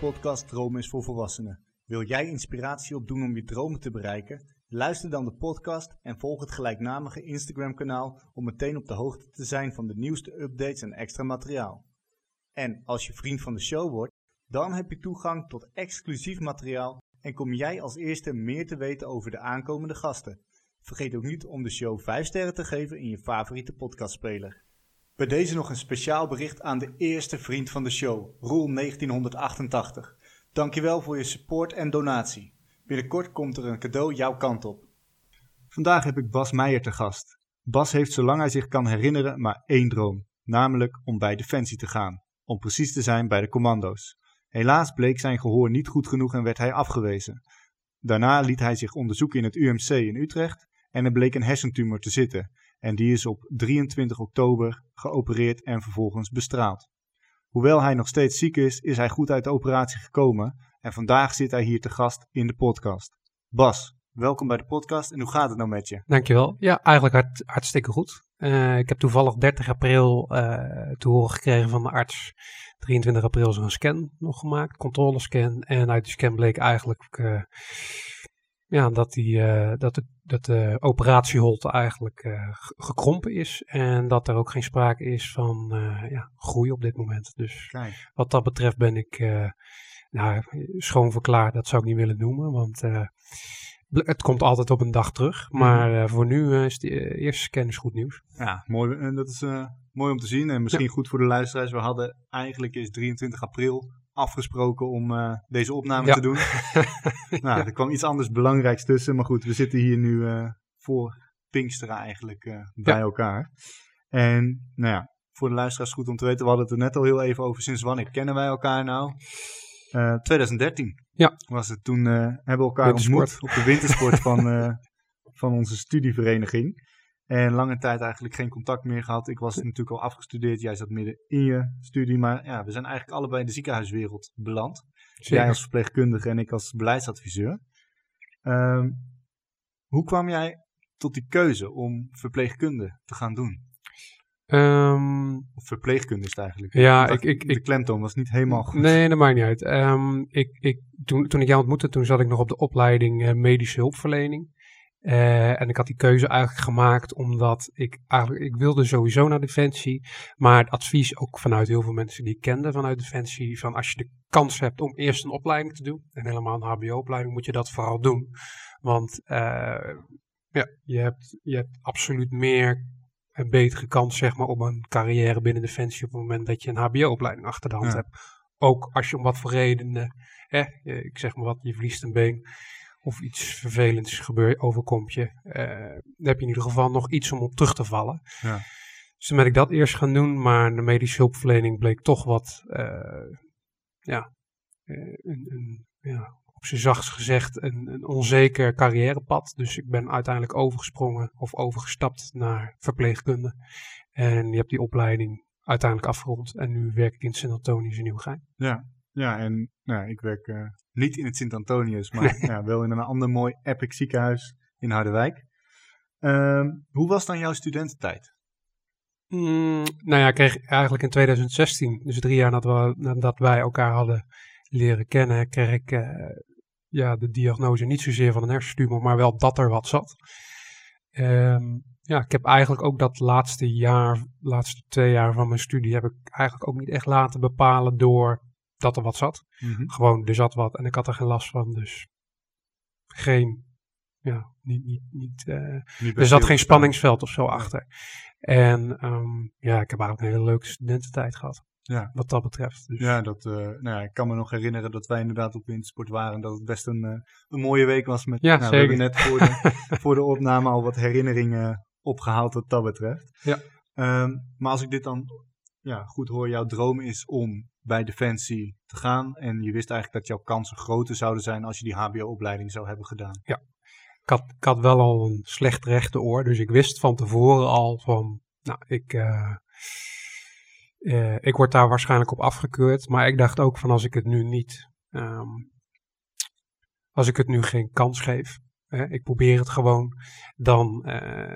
Podcast Droom is voor Volwassenen. Wil jij inspiratie opdoen om je dromen te bereiken? Luister dan de podcast en volg het gelijknamige Instagram-kanaal om meteen op de hoogte te zijn van de nieuwste updates en extra materiaal. En als je vriend van de show wordt, dan heb je toegang tot exclusief materiaal en kom jij als eerste meer te weten over de aankomende gasten. Vergeet ook niet om de show 5 sterren te geven in je favoriete podcastspeler. Bij deze nog een speciaal bericht aan de eerste vriend van de show, Roel 1988. Dankjewel voor je support en donatie. Binnenkort komt er een cadeau jouw kant op. Vandaag heb ik Bas Meijer te gast. Bas heeft zolang hij zich kan herinneren maar één droom, namelijk om bij Defensie te gaan, om precies te zijn bij de commando's. Helaas bleek zijn gehoor niet goed genoeg en werd hij afgewezen. Daarna liet hij zich onderzoeken in het UMC in Utrecht en er bleek een hersentumor te zitten en die is op 23 oktober geopereerd en vervolgens bestraald. Hoewel hij nog steeds ziek is, is hij goed uit de operatie gekomen en vandaag zit hij hier te gast in de podcast. Bas, welkom bij de podcast en hoe gaat het nou met je? Dankjewel. Ja, eigenlijk hart, hartstikke goed. Uh, ik heb toevallig 30 april uh, te horen gekregen van de arts. 23 april is er een scan nog gemaakt, controlescan. En uit die scan bleek eigenlijk uh, ja, dat, die, dat, de, dat de operatieholte eigenlijk gekrompen is. En dat er ook geen sprake is van ja, groei op dit moment. Dus Kijk. wat dat betreft ben ik nou, schoon verklaard, dat zou ik niet willen noemen. Want het komt altijd op een dag terug. Maar uh, voor nu is de eerste scan is goed nieuws. Ja, mooi. En dat is mooi om te zien. En misschien ja. goed voor de luisteraars. We hadden eigenlijk is 23 april afgesproken om deze opname ja. te doen. nou, er kwam iets anders belangrijks tussen. Maar goed, we zitten hier nu voor Pinksteren eigenlijk bij ja. elkaar. En nou ja, voor de luisteraars goed om te weten. We hadden het er net al heel even over. Sinds wanneer kennen wij elkaar nou? 2013 ja. was het. Toen hebben we elkaar ontmoet op de wintersport van, van onze studievereniging. En lange tijd eigenlijk geen contact meer gehad. Ik was natuurlijk al afgestudeerd. Jij zat midden in je studie. Maar ja, we zijn eigenlijk allebei in de ziekenhuiswereld beland. Zeker. Jij als verpleegkundige en ik als beleidsadviseur. Um, hoe kwam jij tot die keuze om verpleegkunde te gaan doen? Um, of verpleegkunde is het eigenlijk. Ja, ik, ik, de klemtoon was niet helemaal goed. Nee, dat maakt niet uit. Um, ik, ik, toen, toen ik jou ontmoette, toen zat ik nog op de opleiding uh, medische hulpverlening. Uh, en ik had die keuze eigenlijk gemaakt omdat ik eigenlijk, ik wilde sowieso naar Defensie. Maar het advies ook vanuit heel veel mensen die ik kende vanuit Defensie, van als je de kans hebt om eerst een opleiding te doen, en helemaal een hbo-opleiding, moet je dat vooral doen. Want uh, ja, je hebt, je hebt absoluut meer een betere kans zeg maar, op een carrière binnen Defensie op het moment dat je een HBO-opleiding achter de hand Ja. hebt. Ook als je om wat voor redenen, hè, eh, ik zeg maar wat, je verliest een been of iets vervelends gebeurt, overkomt je. eh, dan heb je in ieder geval nog iets om op terug te vallen. Ja. Dus toen ben ik dat eerst gaan doen, maar de medische hulpverlening bleek toch wat, eh, ja, eh, een, een, ja, op zijn zachtst gezegd, een, een onzeker carrièrepad. Dus ik ben uiteindelijk overgesprongen of overgestapt naar verpleegkunde. En je hebt die opleiding uiteindelijk afgerond. En nu werk ik in Sint-Antonius in Nieuwegein. Ja, ja en nou, ik werk uh, niet in het Sint-Antonius, maar ja, wel in een ander mooi epic ziekenhuis in Harderwijk. Uh, hoe was dan jouw studententijd? Mm, nou ja, ik kreeg eigenlijk in 2016, dus drie jaar nadat, we, nadat wij elkaar hadden leren kennen, kreeg ik uh, ja, de diagnose niet zozeer van een hersentumor, maar wel dat er wat zat. Um, ja, ik heb eigenlijk ook dat laatste jaar, laatste twee jaar van mijn studie, heb ik eigenlijk ook niet echt laten bepalen door dat er wat zat. Mm-hmm. Gewoon, er zat wat en ik had er geen last van, dus geen, ja, niet, niet, niet, uh, niet er zat geen spanningsveld of zo achter. En um, ja, ik heb eigenlijk een hele leuke studententijd gehad. Ja. Wat dat betreft. Dus. Ja, dat, uh, nou ja, ik kan me nog herinneren dat wij inderdaad op wintersport waren. Dat het best een, uh, een mooie week was. Met, ja, nou, zeker. We hebben net voor de, voor de opname al wat herinneringen opgehaald wat dat betreft. Ja. Um, maar als ik dit dan ja, goed hoor, jouw droom is om bij Defensie te gaan. En je wist eigenlijk dat jouw kansen groter zouden zijn als je die HBO-opleiding zou hebben gedaan. Ja, ik had, wel al een slecht rechte oor. Dus ik wist van tevoren al van, nou, ik... Uh, uh, ik word daar waarschijnlijk op afgekeurd. Maar ik dacht ook van als ik het nu niet. Um, als ik het nu geen kans geef. Hè, ik probeer het gewoon. Dan. Uh,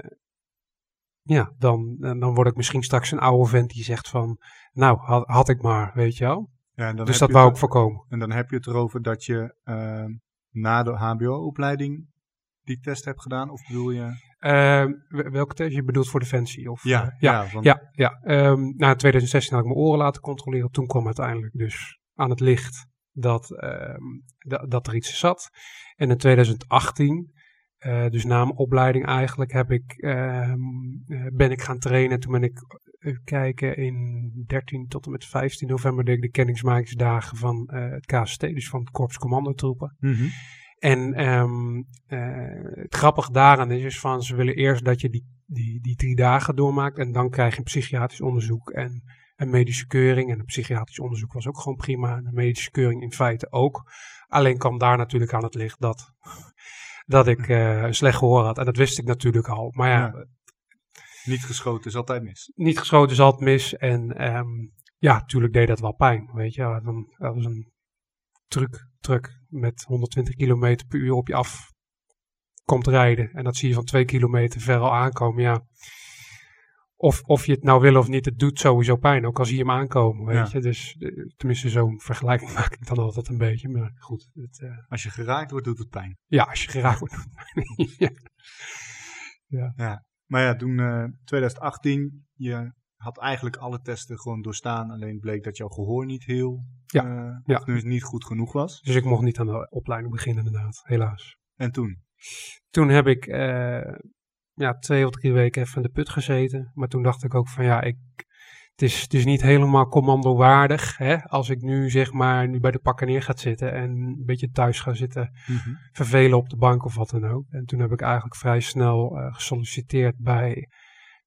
ja, dan, dan word ik misschien straks een oude vent die zegt van. Nou, had, had ik maar, weet je wel. Ja, en dan dus dat wou ik voorkomen. En dan heb je het erover dat je eh, na de HBO-opleiding die test hebt gedaan? Of bedoel je... Eh, w- welke test je bedoelt voor Defensie? Of, Ja, eh, ja, want, ja, ja. Ehm, na in 2016 had ik mijn oren laten controleren. Toen kwam uiteindelijk dus aan het licht dat, ehm, da- dat er iets zat. En in 2018, eh, dus na mijn opleiding eigenlijk, heb ik, ehm, eh, ben ik gaan trainen. Toen ben ik, eh, even kijken, in 13 tot en met 15 november deed ik de kennismakingsdagen van het KST, dus van het Korps Commandotroepen. Mhm. En eh, het grappige daaraan is, is van ze willen eerst dat je die, die, die drie dagen doormaakt en dan krijg je een psychiatrisch onderzoek en een medische keuring. En een psychiatrisch onderzoek was ook gewoon prima en een medische keuring in feite ook. Alleen kwam daar natuurlijk aan het licht dat, dat ik eh, een slecht gehoor had. En dat wist ik natuurlijk al. Maar ja, Ja. Niet geschoten is altijd mis. niet geschoten is altijd mis. En ehm, ja, natuurlijk deed dat wel pijn. Weet je, dat was een truck, truck met 120 km per uur op je af komt rijden. En dat zie je van twee kilometer ver al aankomen. Ja. Of, of je het nou wil of niet, het doet sowieso pijn. Ook als je hem aankomen, weet Ja. je. Dus eh, tenminste, zo'n vergelijking maak ik dan altijd een beetje. Maar goed, het, eh, Als je geraakt wordt, doet het pijn. ja, als je geraakt wordt. doet het pijn. ja. Maar ja, toen eh 2018, je had eigenlijk alle testen gewoon doorstaan. Alleen bleek dat jouw gehoor niet heel, Ja, eh, ja. dus niet goed genoeg was. Dus ik mocht niet aan de opleiding beginnen, inderdaad, helaas. En toen? toen heb ik eh, ja, twee of drie weken even in de put gezeten. Maar toen dacht ik ook van ja, ik, het, is, het is niet helemaal commandowaardig. Hè, als ik nu zeg maar nu bij de pakken neer ga zitten en een beetje thuis ga zitten vervelen op de bank of wat dan ook. En toen heb ik eigenlijk vrij snel eh, gesolliciteerd bij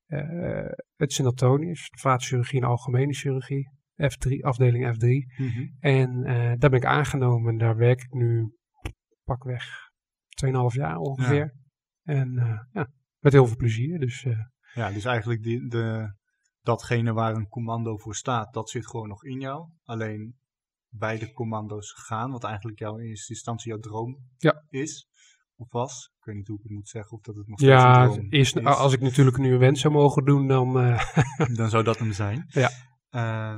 eh, het Sint-Antonius, de vaatchirurgie en algemene chirurgie. F3, afdeling F3. Mhm. En eh, daar ben ik aangenomen en daar werk ik nu pakweg 2,5 jaar ongeveer. En ja, met heel veel plezier. Dus eh, Ja, dus eigenlijk die, de, datgene waar een commando voor staat, dat zit gewoon nog in jou. Alleen bij de commando's gaan, wat eigenlijk jouw in eerste instantie jouw droom Ja. is, of was. Ik weet niet hoe ik het moet zeggen, of dat het nog steeds ja, een droom eerst, is. als ik natuurlijk nu een wens zou mogen doen, dan eh, dan zou dat hem zijn. Ja. Eh,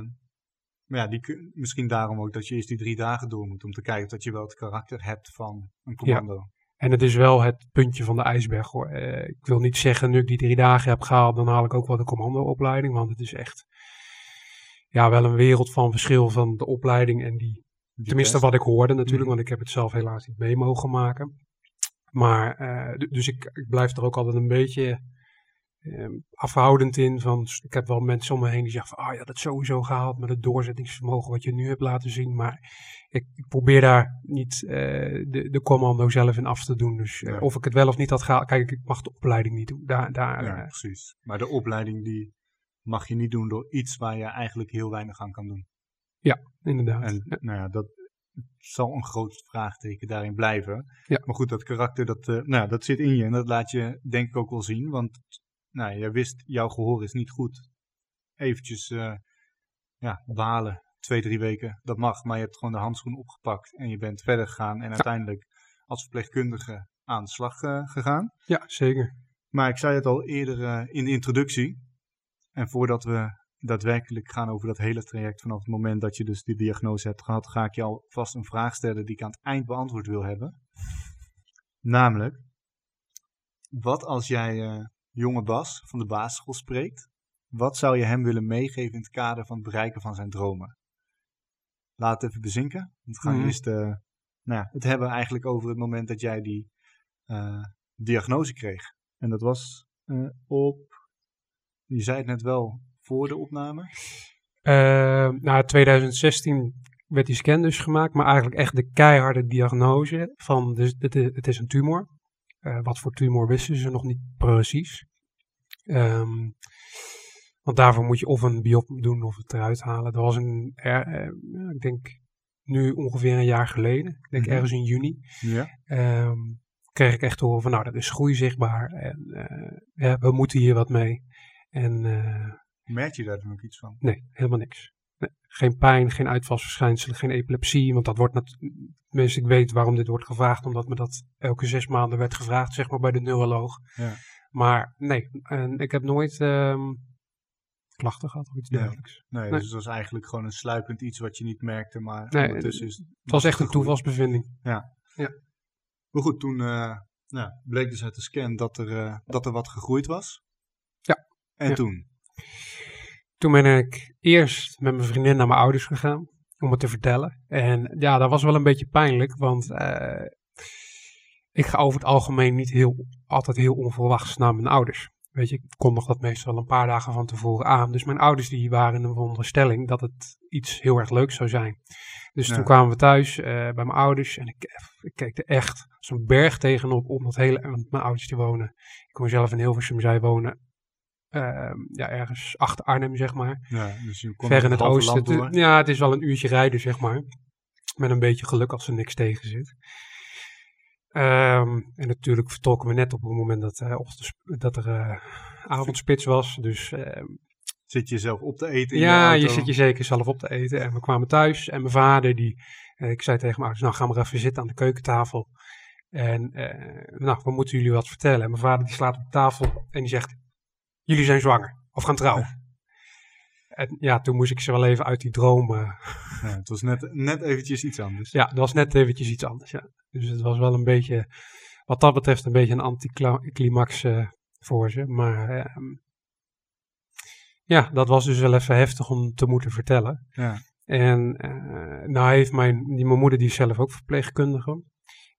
maar ja, die, misschien daarom ook dat je eerst die drie dagen door moet om te kijken dat je wel het karakter hebt van een commando. En het is wel het puntje van de ijsberg hoor. Eh, ik wil niet zeggen, nu ik die drie dagen heb gehaald, dan haal ik ook wel de commandoopleiding. Want het is echt ja, wel een wereld van verschil van de opleiding en die. Die Tenminste, test. wat ik hoorde natuurlijk, Mhm. want ik heb het zelf helaas niet mee mogen maken. Maar, eh, dus ik, ik blijf er ook altijd een beetje eh, afhoudend in. Van, ik heb wel mensen om me heen die zeggen van, ah ja, dat sowieso gehaald met het doorzettingsvermogen wat je nu hebt laten zien. Maar ik, ik probeer daar niet eh, de, de commando zelf in af te doen. Dus eh, of ik het wel of niet had gehaald, kijk, ik mag de opleiding niet doen. Daar, daar, Ja, eh, precies. Maar de opleiding die mag je niet doen door iets waar je eigenlijk heel weinig aan kan doen. inderdaad. En Ja. nou ja, dat zal een groot vraagteken daarin blijven. Ja. Maar goed, dat karakter, dat, nou, ja, dat zit in je en dat laat je denk ik ook wel zien. Want nou, jij wist, jouw gehoor is niet goed. Eventjes eh, ja, balen, twee, drie weken, dat mag. Maar je hebt gewoon de handschoen opgepakt en je bent verder gegaan. En uiteindelijk als verpleegkundige aan de slag eh, gegaan. ja, zeker. Maar ik zei het al eerder eh, in de introductie. En voordat we daadwerkelijk gaan over dat hele traject vanaf het moment dat je dus die diagnose hebt gehad, ga ik je alvast een vraag stellen die ik aan het eind beantwoord wil hebben. Namelijk, wat als jij jonge Bas van de basisschool spreekt, wat zou je hem willen meegeven in het kader van het bereiken van zijn dromen? Laat het even bezinken. Want we gaan Mhm. eerst eh, nou ja, het hebben eigenlijk over het moment dat jij die eh, diagnose kreeg. En dat was eh, op, je zei het net wel, voor de opname. Na 2016 werd die scan dus gemaakt, maar eigenlijk echt de keiharde diagnose van dus het is een tumor. Eh, wat voor tumor wisten ze nog niet precies. Ehm, want daarvoor moet je of een biop doen of het eruit halen. Dat was een, er- eh, ik denk nu ongeveer een jaar geleden. Ik denk Mhm. ergens in juni. Ja. Ehm, kreeg ik echt te horen van nou, dat is groei zichtbaar. En eh, ja, we moeten hier wat mee. En Merk je daar dan ook iets van? Nee, helemaal niks. Nee, geen pijn, geen uitvalsverschijnselen, geen epilepsie. Want dat wordt natuurlijk. Tenminste, ik weet waarom dit wordt gevraagd, omdat me dat elke zes maanden werd gevraagd, zeg maar bij de neuroloog. Ja. Maar nee, en ik heb nooit. ehm, klachten gehad of iets Nee. dergelijks. Nee, Nee. dus het was eigenlijk gewoon een sluipend iets wat je niet merkte, maar Nee, ondertussen is Het was echt een toevalsbevinding. Maar goed, toen eh, nou, bleek dus uit de scan dat er, eh, dat er wat gegroeid was. Ja. En Ja. toen? Toen ben ik eerst met mijn vriendin naar mijn ouders gegaan om het te vertellen. En ja, dat was wel een beetje pijnlijk, want eh, ik ga over het algemeen niet heel, altijd heel onverwachts naar mijn ouders. Weet je, ik kondig dat meestal een paar dagen van tevoren aan. Dus mijn ouders die waren in de veronderstelling dat het iets heel erg leuks zou zijn. Dus Ja. toen kwamen we thuis eh, bij mijn ouders en ik, ik keek er echt een berg tegenop om dat hele, want mijn ouders die wonen, ik woon zelf in Hilversum, zij wonen ja, ergens achter Arnhem, zeg maar. Ja, dus je kon Ver in het oosten. door. ja, het is wel een uurtje rijden, zeg maar. Met een beetje geluk als er niks tegen zit. Ehm, en natuurlijk vertrokken we net op het moment dat, ochtends- dat er eh, avondspits was. Dus ehm, Zit je jezelf op te eten in ja, je zit je zeker zelf op te eten. En we kwamen thuis en mijn vader, die, eh, ik zei tegen mijn ouders, nou ga maar even zitten aan de keukentafel. En nou, we moeten jullie wat vertellen. En mijn vader die slaat op de tafel en die zegt, jullie zijn zwanger of gaan trouwen. En ja, toen moest ik ze wel even uit die droom. eh, Ja, het was net, net eventjes iets anders. ja, dat was net eventjes iets anders. Ja. Dus het was wel een beetje, wat dat betreft, een beetje een anticlimax eh voor ze. Maar ehm, ja, dat was dus wel even heftig om te moeten vertellen. Ja. En eh, nou heeft mijn, die, mijn moeder, die is zelf ook verpleegkundige.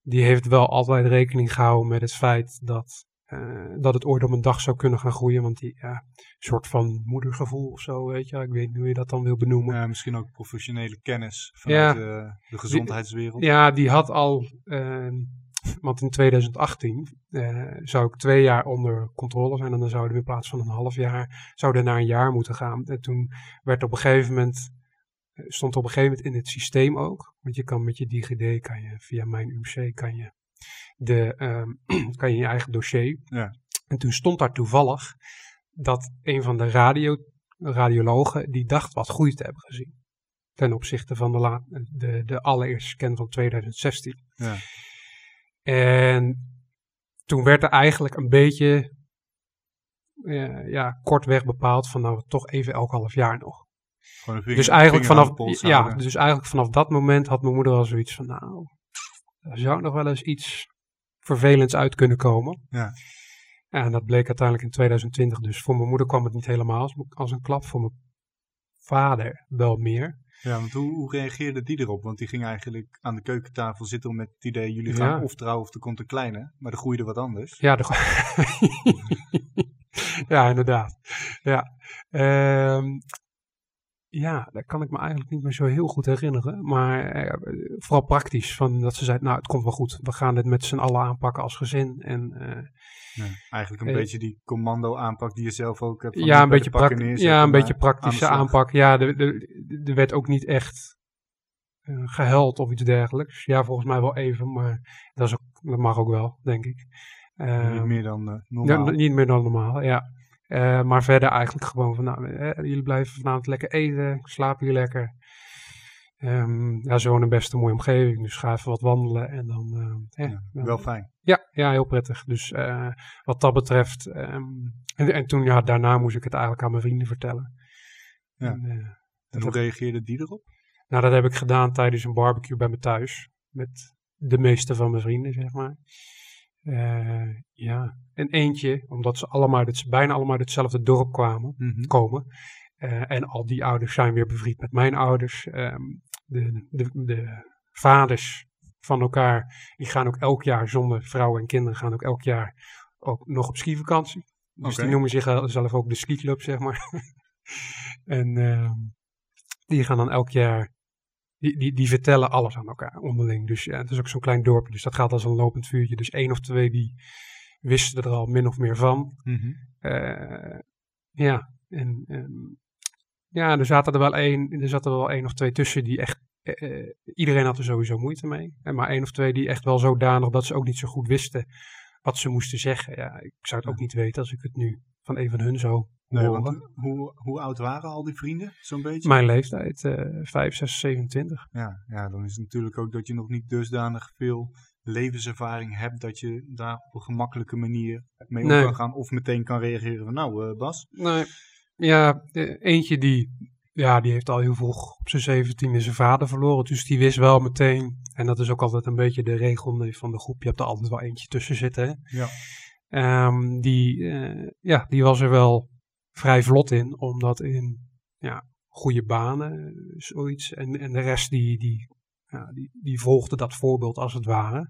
Die heeft wel altijd rekening gehouden met het feit dat, eh, dat het ooit op een dag zou kunnen gaan groeien. Want die ja, soort van moedergevoel of zo, weet je. Ik weet niet hoe je dat dan wil benoemen. Ja, misschien ook professionele kennis vanuit Ja. eh, de gezondheidswereld. Ja, die had al, ehm, want in 2018 eh, zou ik twee jaar onder controle zijn en dan zouden we in plaats van een half jaar, zouden naar een jaar moeten gaan. En toen werd op een gegeven moment, stond op een gegeven moment in het systeem ook, want je kan met je DigiD, kan je via mijn UMC, kan je, de, ehm, kan je je eigen dossier. Ja. En toen stond daar toevallig dat een van de radio, radiologen, die dacht wat groei te hebben gezien ten opzichte van de, la- de, de allereerste scan van 2016. Ja. En toen werd er eigenlijk een beetje eh, ja, kortweg bepaald van nou toch even elk half jaar nog. Vinger- Dus eigenlijk, vanaf, ja, dus eigenlijk vanaf dat moment had mijn moeder al zoiets van nou, er zou nog wel eens iets vervelends uit kunnen komen. Ja. En dat bleek uiteindelijk in 2020. Dus voor mijn moeder kwam het niet helemaal als, als een klap. Voor mijn vader wel meer. Ja, want hoe, hoe reageerde die erop? Want die ging eigenlijk aan de keukentafel zitten met het idee, jullie gaan Ja. of trouwen of er komt een kleine. Maar er groeide wat anders. Ja, de... ja inderdaad. Ja. Ehm, ja, dat kan ik me eigenlijk niet meer zo heel goed herinneren. Maar eh, vooral praktisch. Van dat ze zei, nou het komt wel goed. We gaan dit met z'n allen aanpakken als gezin. En eh, Ja, eigenlijk een Eh, beetje die commando aanpak die je zelf ook hebt. van ja, een beetje, ja, een beetje praktische aan aanpak. Ja, er, er, er werd ook niet echt eh, gehuild of iets dergelijks. Ja, volgens mij wel even, maar dat, is ook, dat mag ook wel, denk ik. Niet Ehm, meer dan eh, ja, normaal. niet meer dan normaal, ja. Eh, maar verder eigenlijk gewoon van, nou, eh, jullie blijven vanavond lekker eten, slapen hier lekker. Ehm, ja, ze wonen best een mooie omgeving, dus ga even wat wandelen en dan... eh, eh, Ja, dan- wel fijn. ja, ja, heel prettig. Dus eh, wat dat betreft. ehm, en, en toen, ja, daarna moest ik het eigenlijk aan mijn vrienden vertellen. Ja. En, hoe reageerde die erop? nou, dat heb ik gedaan tijdens een barbecue bij me thuis. Met de meeste van mijn vrienden, zeg maar. Eh, ja, en eentje, omdat ze allemaal, dat ze bijna allemaal uit hetzelfde dorp kwamen, Mhm. komen. Eh, en al die ouders zijn weer bevriend met mijn ouders. Ehm, de, de, de vaders van elkaar, die gaan ook elk jaar zonder vrouwen en kinderen, gaan ook elk jaar ook nog op skivakantie. Dus die noemen zichzelf ook de skiclub, zeg maar. en ehm, die gaan dan elk jaar, die, die, die vertellen alles aan elkaar onderling. Dus ja, het is ook zo'n klein dorpje, dus dat gaat als een lopend vuurtje. Dus één of twee die wisten er al min of meer van. Mhm. Eh, ja, en ehm, ja, er zaten er wel één, er zat er wel één of twee tussen die echt, eh, eh, iedereen had er sowieso moeite mee. En maar één of twee die echt wel zodanig dat ze ook niet zo goed wisten wat ze moesten zeggen. Ja, ik zou het ook niet weten als ik het nu van een van hun zou Nee, want hoe, hoe oud waren al die vrienden, zo'n beetje? Mijn leeftijd, eh 5, 6, 27. Ja, ja, dan is het natuurlijk ook dat je nog niet dusdanig veel levenservaring hebt dat je daar op een gemakkelijke manier mee om Nee. kan gaan of meteen kan reageren van nou eh, Bas, Nee, Ja, eh, eentje die, ja, die heeft al heel vroeg op zijn zeventiende zijn vader verloren. Dus die wist wel meteen, en dat is ook altijd een beetje de regel van de groep, je hebt er altijd wel eentje tussen zitten. Hè? Ja. Ehm, die, eh, ja, die was er wel vrij vlot in, omdat in ja, goede banen, eh, zoiets. En, en de rest die, die, ja, die, die volgde dat voorbeeld als het ware.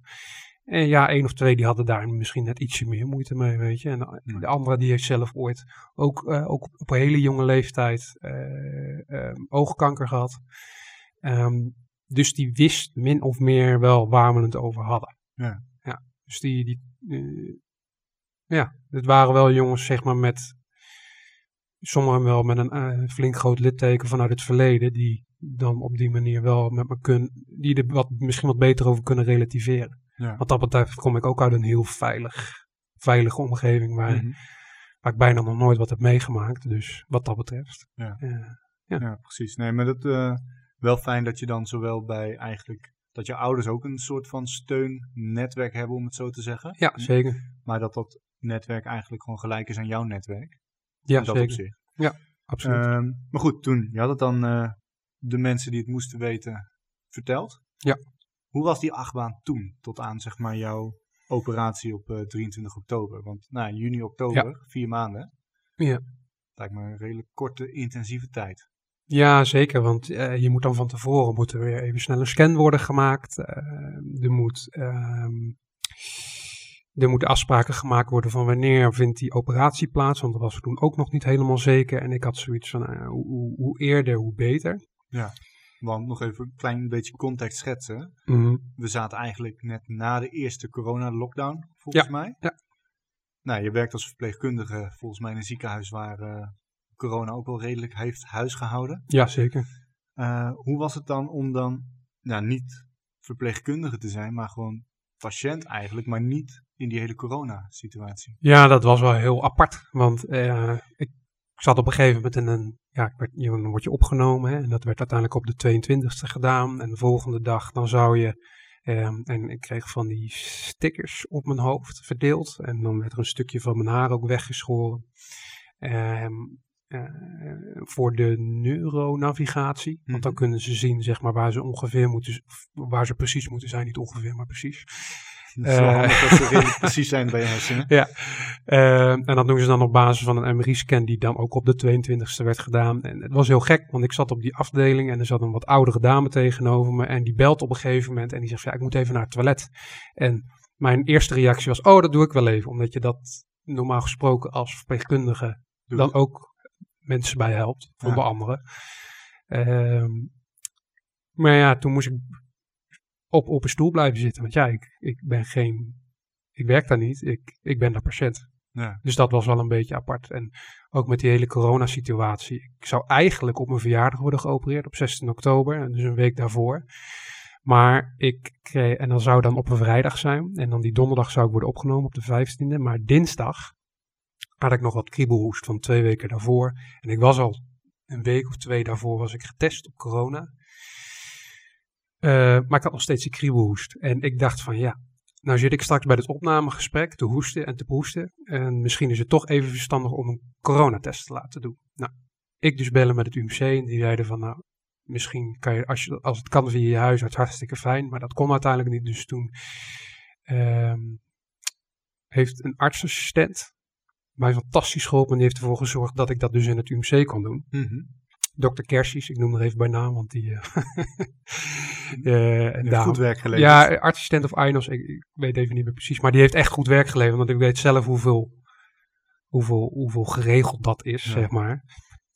En ja, één of twee die hadden daar misschien net ietsje meer moeite mee, weet je. En de, de andere die heeft zelf ooit ook, eh, ook op een hele jonge leeftijd eh, oogkanker gehad. Ehm, dus die wist min of meer wel waar we het over hadden. Ja. ja dus die, die ja, het waren wel jongens zeg maar met, sommigen wel met een eh, flink groot litteken vanuit het verleden, die dan op die manier wel met me kunnen, die er wat, misschien wat beter over kunnen relativeren. Ja. Wat dat betreft kom ik ook uit een heel veilig, veilige omgeving waar, Mhm. waar ik bijna nog nooit wat heb meegemaakt. Dus wat dat betreft. Ja. eh, Ja, precies. Nee, maar dat eh, wel fijn dat je dan zowel bij eigenlijk dat je ouders ook een soort van steunnetwerk hebben, om het zo te zeggen. ja, zeker. Maar dat dat netwerk eigenlijk gewoon gelijk is aan jouw netwerk. Ja, dat zeker. opzicht. Absoluut. Ehm, maar goed, toen, je had het dan eh, de mensen die het moesten weten verteld. Ja. Hoe was die achtbaan toen, tot aan zeg maar jouw operatie op eh, 23 oktober? Want nou, juni, oktober, vier maanden. Ja. Lijkt me een redelijk korte, intensieve tijd. Ja, zeker, want eh, je moet dan van tevoren moet er weer even snel een scan worden gemaakt. Eh, er, moet, ehm, er moeten afspraken gemaakt worden van wanneer vindt die operatie plaats, want dat was toen ook nog niet helemaal zeker. En ik had zoiets van, eh, hoe, eerder, hoe beter. Want nog even een klein beetje context schetsen. Mhm. We zaten eigenlijk net na de eerste corona-lockdown, volgens Ja, mij. ja. Nou, je werkt als verpleegkundige volgens mij in een ziekenhuis waar eh, corona ook wel redelijk heeft huisgehouden. Ja, zeker. Eh, hoe was het dan om dan, nou niet verpleegkundige te zijn, maar gewoon patiënt eigenlijk, maar niet in die hele corona-situatie? Ja, dat was wel heel apart. Want eh, ik zat op een gegeven moment in een. Ja, ik werd, je- dan word je opgenomen. Hè, en dat werd uiteindelijk op de 22e gedaan. En de volgende dag dan zou je. ehm, en ik kreeg van die stickers op mijn hoofd verdeeld. En dan werd er een stukje van mijn haar ook weggeschoren. Ehm, eh, voor de neuronavigatie. Want dan Mhm. kunnen ze zien zeg maar, waar ze ongeveer moeten. Waar ze precies moeten zijn. Niet ongeveer, maar precies. Het is wel Eh. handig dat ze precies zijn bij je hersenen. Ja, eh, en dat doen ze dan op basis van een MRI-scan die dan ook op de 22e werd gedaan. En het was heel gek, want ik zat op die afdeling en er zat een wat oudere dame tegenover me. En die belt op een gegeven moment en die zegt, ja, ik moet even naar het toilet. En mijn eerste reactie was, oh, dat doe ik wel even. Omdat je dat normaal gesproken als verpleegkundige Doe dan ook mensen bij helpt, voor Ja. de anderen. Ehm, maar ja, toen moest ik op, op een stoel blijven zitten. Want ja, ik, ik ben geen. Ik werk daar niet. Ik, ik ben daar patiënt. Ja. Dus dat was wel een beetje apart. En ook met die hele coronasituatie. Ik zou eigenlijk op mijn verjaardag worden geopereerd op 16 oktober. en Dus een week daarvoor. Maar ik kreeg, en dan zou dan op een vrijdag zijn. En dan die donderdag zou ik worden opgenomen op de 15e. Maar dinsdag had ik nog wat kriebelhoest van twee weken daarvoor. En ik was al een week of twee daarvoor was ik getest op corona. Eh, maar ik had nog steeds die kriebelhoest. En ik dacht van ja, nou zit ik straks bij het opnamegesprek te hoesten en te proesten. En misschien is het toch even verstandig om een coronatest te laten doen. Nou, ik dus bellen met het UMC en die zeiden van nou, misschien kan je als, je, als het kan via je huisarts hartstikke fijn. Maar dat kon uiteindelijk niet. Dus toen ehm, heeft een artsassistent mij fantastisch geholpen. En die heeft ervoor gezorgd dat ik dat dus in het UMC kon doen. Mhm. Dr. Kersies, ik noem er even bij naam, want die... eh, eh, en Heeft goed werk geleverd. ja, assistent of Ainos, ik, ik weet even niet meer precies. Maar die heeft echt goed werk geleverd. Want ik weet zelf hoeveel, hoeveel, hoeveel geregeld dat is, Ja. zeg maar.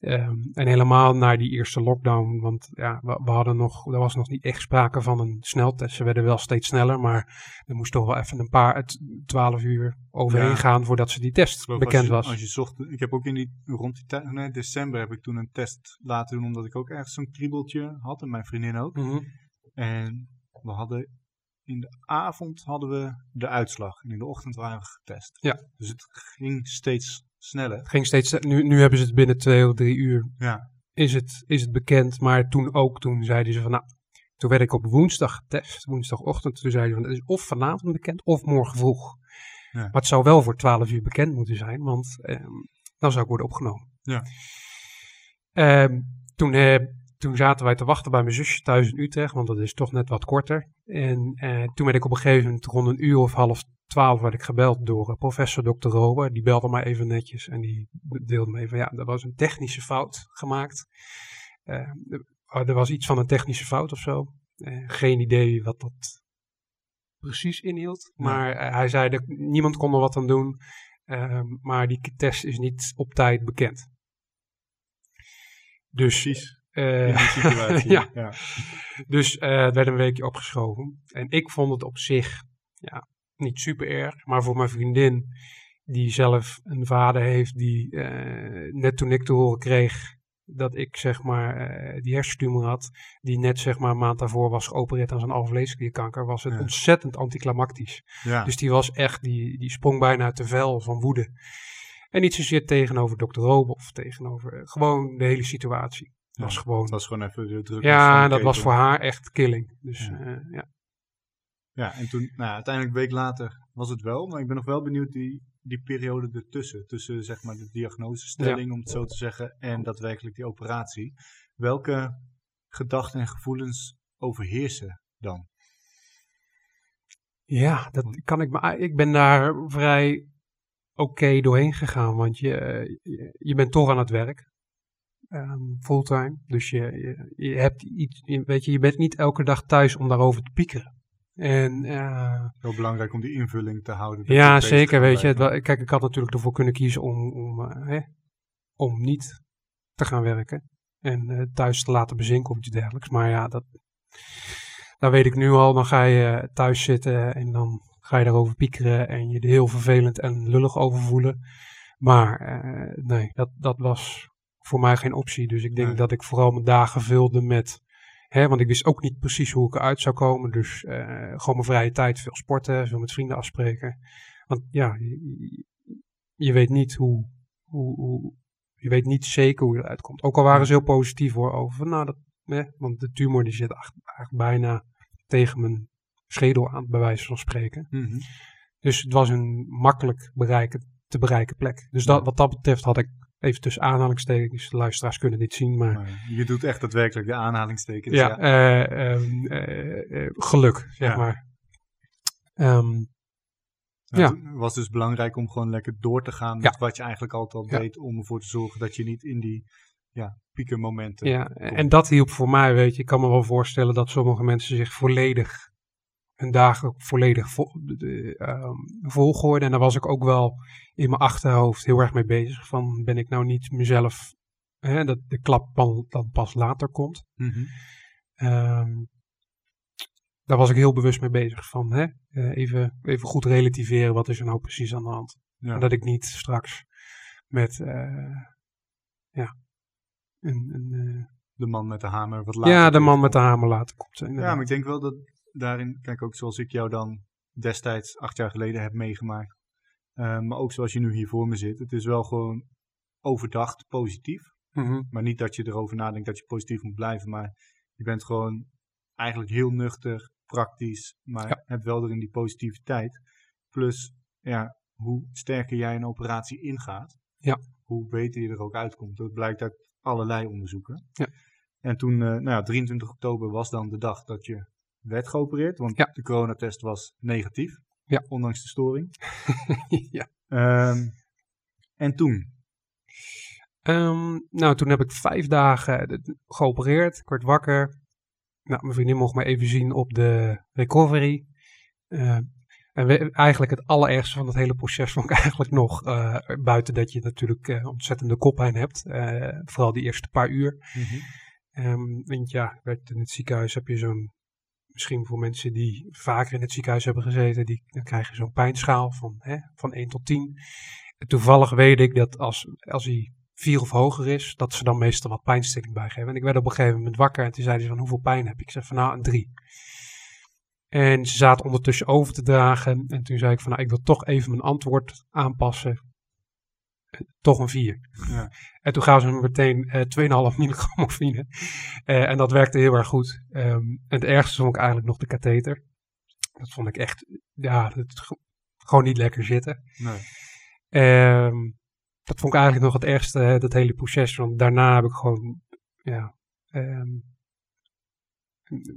Ehm, en helemaal naar die eerste lockdown. Want ja, we, we hadden nog, er was nog niet echt sprake van een sneltest. Ze werden wel steeds sneller. Maar er moest toch wel even een paar, het, twaalf uur overheen Ja. gaan voordat ze die test bekend als je, was. Als je zocht, ik heb ook in die, rond die tijd, nee, december heb ik toen een test laten doen, omdat ik ook ergens zo'n kriebeltje had en mijn vriendin ook. Mhm. En we hadden, in de avond hadden we de uitslag en in de ochtend waren we getest. Ja. Dus het ging steeds sneller. Het ging steeds, nu, nu hebben ze het binnen twee of drie uur Ja, is het, is het bekend. Maar toen ook, toen zeiden ze van nou, toen werd ik op woensdag getest, woensdagochtend. Toen zeiden ze van het is of vanavond bekend of morgen vroeg. Ja. Maar het zou wel voor 12 uur bekend moeten zijn, want ehm, dan zou ik worden opgenomen. Ja. Ehm, toen, eh, toen zaten wij te wachten bij mijn zusje thuis in Utrecht, want dat is toch net wat korter. En eh, toen werd ik op een gegeven moment rond een uur of half twaalf werd ik gebeld door eh, professor Dr. Rober. Die belde mij even netjes en die deelde me even, ja, er was een technische fout gemaakt. Eh, er- was iets van een technische fout of zo. Eh, geen idee wat dat precies inhield. Maar hij zei dat niemand kon er wat aan doen. Maar die test is niet op tijd bekend. Dus, Precies. In die situatie. ja, ja. dus het werd een weekje opgeschoven. En ik vond het op zich ja, niet super erg. Maar voor mijn vriendin, die zelf een vader heeft, die eh, net toen ik te horen kreeg dat ik zeg maar eh, die hersentumor had, die net zeg maar een maand daarvoor was geopereerd aan zijn alvleesklierkanker, was het Ja. ontzettend anticlimactisch. Ja. Dus die was echt, die, die sprong bijna uit de vel van woede. En niet zozeer tegenover Dr. Robe of tegenover, eh, gewoon de hele situatie. Ja, was gewoon Het was gewoon even de druk. ja, dat was voor haar echt killing. Dus ja. Ja, en toen, nou, uiteindelijk een week later was het wel. Maar ik ben nog wel benieuwd die, die periode ertussen. Tussen zeg maar de diagnosestelling, om het zo te zeggen, en daadwerkelijk die operatie. Welke gedachten en gevoelens overheersen dan? ja, dat kan ik me. Ik ben daar vrij oké doorheen gegaan, want je, je, je bent toch aan het werk. ehm, fulltime. Dus je, je, je hebt iets, je, weet je, je bent niet elke dag thuis om daarover te piekeren. En eh, Heel belangrijk om die invulling te houden. ja, zeker. Weet je, het kijk, ik had natuurlijk ervoor kunnen kiezen om, om, eh, hè, om niet te gaan werken en eh, thuis te laten bezinken of iets dergelijks. Maar ja, dat, dat weet ik nu al. Dan ga je thuis zitten en dan ga je daarover piekeren en je er heel vervelend en lullig over voelen. Maar nee, dat, dat was voor mij geen optie. Dus ik denk Nee. dat ik vooral mijn dagen vulde met. Hè, want ik wist ook niet precies hoe ik eruit zou komen. Dus eh, gewoon mijn vrije tijd, veel sporten, veel met vrienden afspreken. Want ja, je, weet niet hoe, hoe, hoe. Je weet niet zeker hoe je eruit komt. Ook al waren ze heel positief hoor over. van, Nou, dat, hè, want de tumor die zit eigenlijk bijna tegen mijn schedel aan, bij wijze van spreken. Mhm. Dus het was een makkelijk bereiken, te bereiken plek. Dus dat, wat dat betreft had ik even tussen aanhalingstekens, de luisteraars kunnen dit zien, maar Maar je doet echt daadwerkelijk de aanhalingstekens. ja, eh, ehm, eh, eh, geluk, zeg Ja. maar. Ehm, Ja, Ja. Het was dus belangrijk om gewoon lekker door te gaan met Ja. wat je eigenlijk altijd al deed. Om ervoor te zorgen dat je niet in die ja, piekenmomenten... ja, en dat hielp voor mij, weet je. Ik kan me wel voorstellen dat sommige mensen zich volledig, hun dagen volledig vol, ehm, volgooiden. En daar was ik ook wel in mijn achterhoofd heel erg mee bezig. Van, ben ik nou niet mezelf, hè, dat de klap dan, dan pas later komt. Mhm. Ehm, daar was ik heel bewust mee bezig van, hè, eh, even, even goed relativeren, wat is er nou precies aan de hand. Ja. En dat ik niet straks met, eh, ja, een, een, eh, De man met de hamer wat later. ja, de man met de hamer laten komt. Ja, inderdaad. maar ik denk wel dat daarin, kijk ook zoals ik jou dan destijds acht jaar geleden heb meegemaakt. eh, maar ook zoals je nu hier voor me zit. Het is wel gewoon overdacht positief. Mhm. Maar niet dat je erover nadenkt dat je positief moet blijven. Maar je bent gewoon eigenlijk heel nuchter, praktisch. Maar Ja. hebt wel erin die positiviteit. Plus, ja, hoe sterker jij een operatie ingaat. Ja. Hoe beter je er ook uitkomt. Dat blijkt uit allerlei onderzoeken. Ja. En toen, eh, nou ja, 23 oktober was dan de dag dat je werd geopereerd. Want Ja. de coronatest was negatief. Ja. Ondanks de storing. ja. Ehm, en toen? Ehm, nou, toen heb ik vijf dagen eh, geopereerd. Ik werd wakker. Nou, mijn vriendin mocht me even zien op de recovery. Eh, en we- eigenlijk het allerergste van het hele proces vond ik eigenlijk nog, eh, buiten dat je natuurlijk eh, ontzettende koppijn hebt, vooral die eerste paar uur. Ehm, want ja, in het ziekenhuis heb je zo'n, misschien voor mensen die vaker in het ziekenhuis hebben gezeten, die, dan krijg je zo'n pijnschaal van, hè, van 1 tot 10. En toevallig weet ik dat als, als hij 4 of hoger is, dat ze dan meestal wat pijnstilling bijgeven. En ik werd op een gegeven moment wakker en toen zeiden ze van hoeveel pijn heb ik? Ik zeg van nou een 3. En ze zaten ondertussen over te dragen. En toen zei ik van nou ik wil toch even mijn antwoord aanpassen. Toch een 4. Ja. En toen gaven ze me meteen eh 2,5 milligram morfine. Eh, en dat werkte heel erg goed. Ehm, en het ergste vond ik eigenlijk nog de katheter. Dat vond ik echt, ja, het, gewoon niet lekker zitten. Nee. Ehm, dat vond ik eigenlijk nog het ergste, hè, dat hele proces. Want daarna heb ik gewoon, ja, ehm,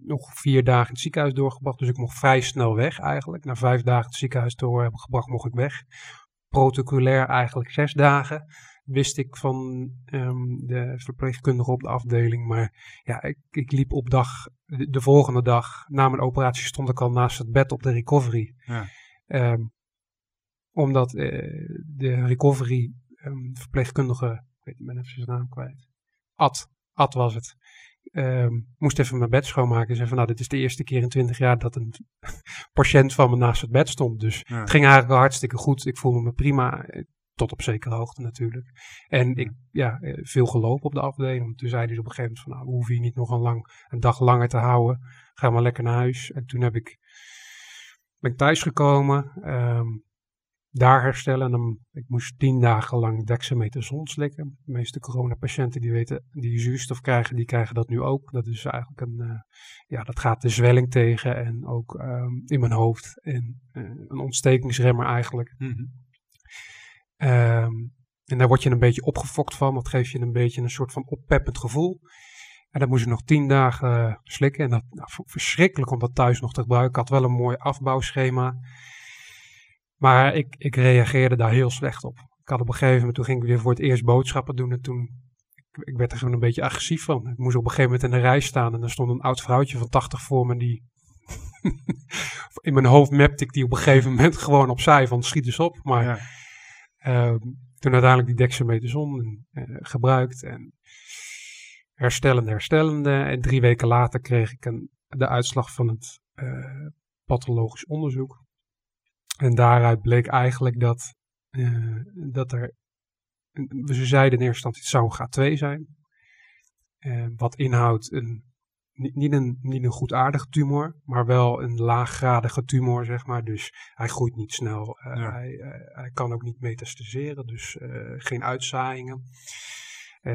nog vier dagen in het ziekenhuis doorgebracht. Dus ik mocht vrij snel weg eigenlijk. Na vijf dagen het ziekenhuis door hebben gebracht, mocht ik weg. Protocolair eigenlijk zes dagen wist ik van ehm, de verpleegkundige op de afdeling. Maar ja, ik, ik liep op dag, de, volgende dag na mijn operatie stond ik al naast het bed op de recovery. Ja. Ehm, omdat uh, de recovery um, verpleegkundige, ik weet niet, ben even zijn naam kwijt. Ad, Ad was het. Um, moest even mijn bed schoonmaken. En zei van, nou, dit is de eerste keer in twintig jaar dat een patiënt van me naast het bed stond. Dus het ging eigenlijk al hartstikke goed. Ik voelde me prima. Tot op zekere hoogte natuurlijk. En ik, ja, eh, veel gelopen op de afdeling. Toen zei hij op een gegeven moment van, nou, we hoeven je niet nog een, lang, een dag langer te houden. Ga maar lekker naar huis. En toen heb ik, ben ik thuisgekomen. Um, daar herstellen. En dan, ik moest tien dagen lang dexamethason slikken. De meeste coronapatiënten die weten, die zuurstof krijgen, die krijgen dat nu ook. Dat is eigenlijk een, uh, ja, dat gaat de zwelling tegen en ook um, in mijn hoofd. En uh, een ontstekingsremmer eigenlijk. Mm -hmm. um, en daar word je een beetje opgefokt van. Dat geeft je een beetje een soort van oppeppend gevoel. En dat moest ik nog tien dagen uh, slikken. En dat nou, verschrikkelijk om dat thuis nog te gebruiken. Ik had wel een mooi afbouwschema. Maar ik, ik reageerde daar heel slecht op. Ik had op een gegeven moment, toen ging ik weer voor het eerst boodschappen doen. En toen, ik, ik werd er gewoon een beetje agressief van. Ik moest op een gegeven moment in de rij staan. En er stond een oud vrouwtje van 80 voor me. Die in mijn hoofd mapte ik die op een gegeven moment gewoon opzij van schiet eens op. Maar ja. uh, toen uiteindelijk die dexamethason uh, gebruikt. En herstellende, herstellende. En drie weken later kreeg ik een, de uitslag van het uh, pathologisch onderzoek. En daaruit bleek eigenlijk dat, uh, dat er, ze zeiden in eerste instantie het zou een G2 zijn. Uh, wat inhoudt een, niet, een, niet een goedaardige tumor, maar wel een laaggradige tumor, zeg maar. Dus hij groeit niet snel. Uh, ja. hij, hij, kan ook niet metastaseren, dus geen uitzaaiingen.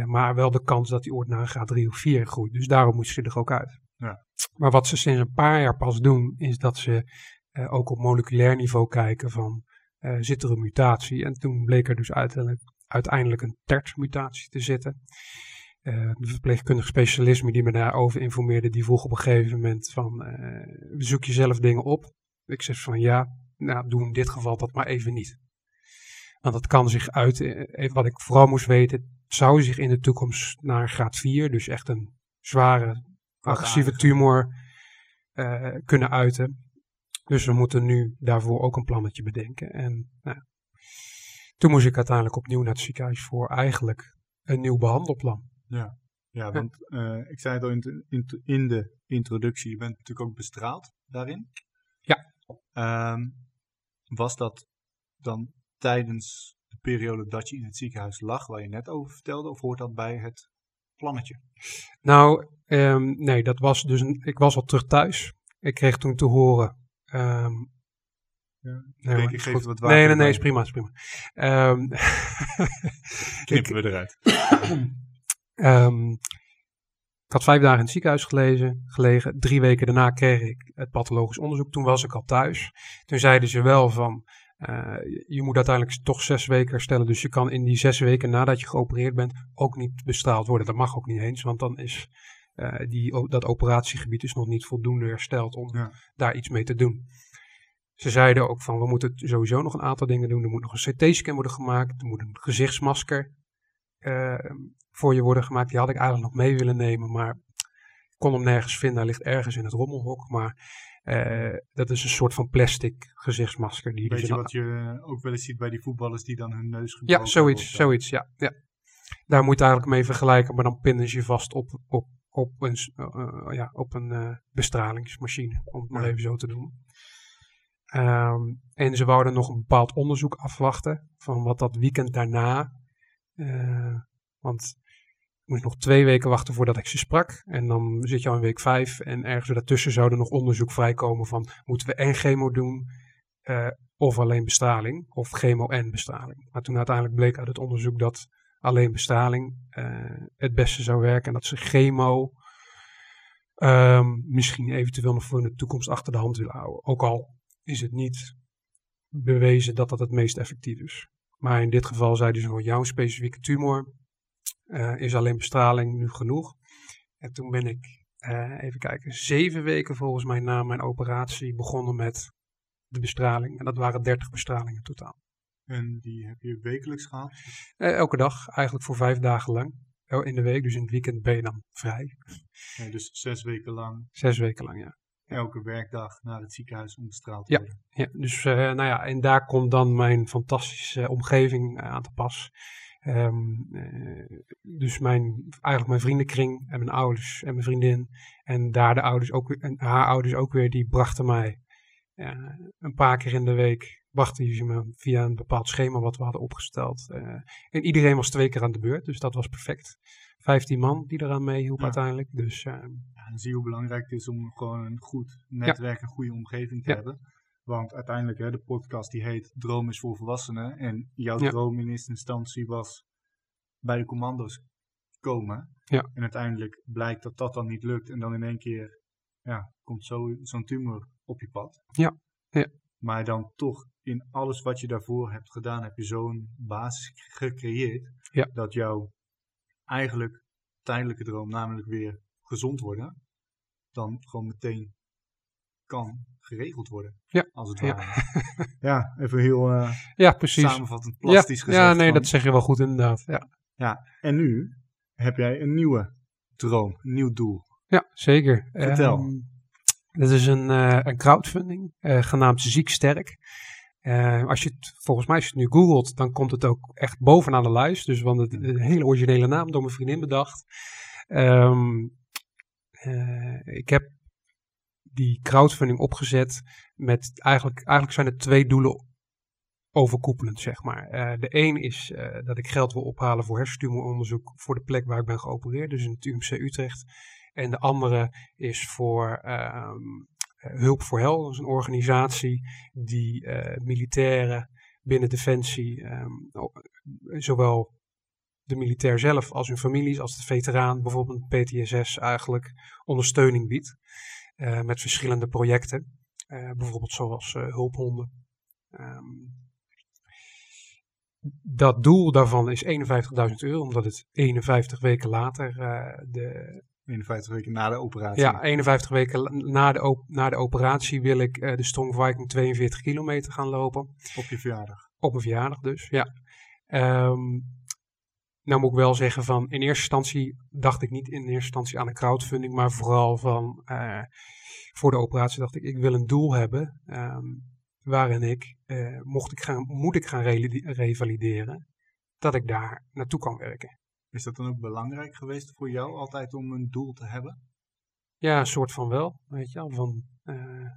maar wel de kans dat hij ooit naar een G3 of 4 groeit. Dus daarom moet ze er ook uit. Ja. Maar wat ze sinds een paar jaar pas doen, is dat ze uh, ook op moleculair niveau kijken van uh, zit er een mutatie. En toen bleek er dus uiteindelijk, uiteindelijk een TERT-mutatie te zitten. Uh, de verpleegkundige specialisme die me daarover informeerde, die vroeg op een gegeven moment van, zoek je zelf dingen op? Ik zeg van ja, nou doe in dit geval dat maar even niet. Want dat kan zich uit, wat ik vooral moest weten, zou zich in de toekomst naar graad 4, dus echt een zware agressieve tumor, kunnen uiten. Dus we moeten nu daarvoor ook een plannetje bedenken. En nou, toen moest ik uiteindelijk opnieuw naar het ziekenhuis voor eigenlijk een nieuw behandelplan. Ja, ja want uh, ik zei het al in, in, in, de introductie, je bent natuurlijk ook bestraald daarin. Ja. Um, was dat dan tijdens de periode dat je in het ziekenhuis lag, waar je net over vertelde, of hoort dat bij het plannetje? Nou, um, nee, dat was dus een, ik was al terug thuis. Ik kreeg toen te horen Um, ja. Nee, ik, geef wat water. Nee, nee, nee, is prima, is prima. Um, Knippen we eruit. um, ik had vijf dagen in het ziekenhuis gelezen, gelegen. Drie weken daarna kreeg ik het pathologisch onderzoek. Toen was ik al thuis. Toen zeiden ze wel van, uh, je moet uiteindelijk toch zes weken herstellen. Dus je kan in die zes weken nadat je geopereerd bent ook niet bestraald worden. Dat mag ook niet eens, want dan is uh, die, dat operatiegebied is nog niet voldoende hersteld om ja. daar iets mee te doen. Ze zeiden ook van, we moeten sowieso nog een aantal dingen doen. Er moet nog een CT-scan worden gemaakt. Er moet een gezichtsmasker uh, voor je worden gemaakt. Die had ik eigenlijk nog mee willen nemen, maar ik kon hem nergens vinden. Hij ligt ergens in het rommelhok, maar uh, dat is een soort van plastic gezichtsmasker. Die Weet dus je wat je ook wel eens ziet bij die voetballers die dan hun neus gebroken Ja, zoiets, zoiets, ja, ja. Daar moet je eigenlijk mee vergelijken, maar dan pinnen ze je vast op, op op een, uh, ja, op een uh, bestralingsmachine, om het maar even zo te doen. Um, en ze wouden nog een bepaald onderzoek afwachten van wat dat weekend daarna. Uh, want ik moest nog twee weken wachten voordat ik ze sprak. En dan zit je al in week vijf. En ergens daartussen zou er nog onderzoek vrijkomen van moeten we en chemo doen of alleen bestraling. Of chemo en bestraling. Maar toen uiteindelijk bleek uit het onderzoek dat alleen bestraling uh, het beste zou werken. En dat ze chemo um, misschien eventueel nog voor in de toekomst achter de hand willen houden. Ook al is het niet bewezen dat dat het meest effectief is. Maar in dit geval zeiden ze voor jouw specifieke tumor uh, is alleen bestraling nu genoeg. En toen ben ik, uh, even kijken, zeven weken volgens mij na mijn operatie begonnen met de bestraling. En dat waren 30 bestralingen totaal. En die heb je wekelijks gehad? Uh, elke dag, eigenlijk voor vijf dagen lang. Oh, in de week, dus in het weekend ben je dan vrij. Nee, dus zes weken lang? Zes weken lang, ja. Elke werkdag naar het ziekenhuis om bestraald te ja, worden? Ja, dus uh, nou ja, en daar komt dan mijn fantastische omgeving aan te pas. Um, uh, dus mijn, eigenlijk mijn vriendenkring en mijn ouders en mijn vriendin. En daar de ouders ook, en haar ouders ook weer, die brachten mij uh, een paar keer in de week, brachten ze me via een bepaald schema wat we hadden opgesteld. Uh, en iedereen was twee keer aan de beurt, dus dat was perfect. Vijftien man die eraan meehielp ja. uiteindelijk. Dus, ja, dan zie je hoe belangrijk het is om gewoon een goed netwerk, ja. een goede omgeving te hebben. Want uiteindelijk, hè, de podcast die heet Droom is voor volwassenen. En jouw droom in eerste instantie was bij de commando's komen. En uiteindelijk blijkt dat dat dan niet lukt. En dan in één keer ja, komt zo, zo'n tumor op je pad. Ja. ja. Maar dan toch in alles wat je daarvoor hebt gedaan, heb je zo'n basis gecreëerd. Ja. Dat jouw eigenlijk tijdelijke droom, namelijk weer gezond worden, dan gewoon meteen kan geregeld worden. Ja. Als het ja. ware. ja, even heel uh, ja, precies. samenvattend plastisch ja, gezegd. Ja, nee, van, dat zeg je wel goed inderdaad. Ja. ja, en nu heb jij een nieuwe droom, een nieuw doel. Ja, zeker. Vertel. Um, dit is een, uh, een crowdfunding, uh, genaamd Ziek Sterk. Uh, als je het, volgens mij, als je het nu googelt, dan komt het ook echt bovenaan de lijst. Dus want het een hele originele naam door mijn vriendin bedacht. Um, ik heb die crowdfunding opgezet met eigenlijk, eigenlijk zijn er twee doelen overkoepelend, zeg maar. De een is dat ik geld wil ophalen voor hersentumoronderzoek voor de plek waar ik ben geopereerd, dus in het UMC Utrecht. En de andere is voor um, Hulp voor Hel, dat is een organisatie die uh, militairen binnen Defensie, um, zowel de militair zelf als hun families, als de veteraan, bijvoorbeeld PTSS, eigenlijk ondersteuning biedt. Uh, met verschillende projecten, uh, bijvoorbeeld zoals hulphonden. Um, dat doel daarvan is 51.000 euro, omdat het 51 weken later de... 51 weken na de operatie. Ja, 51 weken na de, na de operatie wil ik de Strong Viking 42 kilometer gaan lopen. Op je verjaardag? Op mijn verjaardag dus, ja. Um, nou moet ik wel zeggen van, in eerste instantie dacht ik niet in eerste instantie aan een crowdfunding, maar vooral van, uh, voor de operatie dacht ik, ik wil een doel hebben um, waarin ik, uh, mocht ik gaan, moet ik gaan re revalideren, dat ik daar naartoe kan werken. Is dat dan ook belangrijk geweest voor jou altijd om een doel te hebben? Ja, een soort van wel, weet je wel, van... Uh,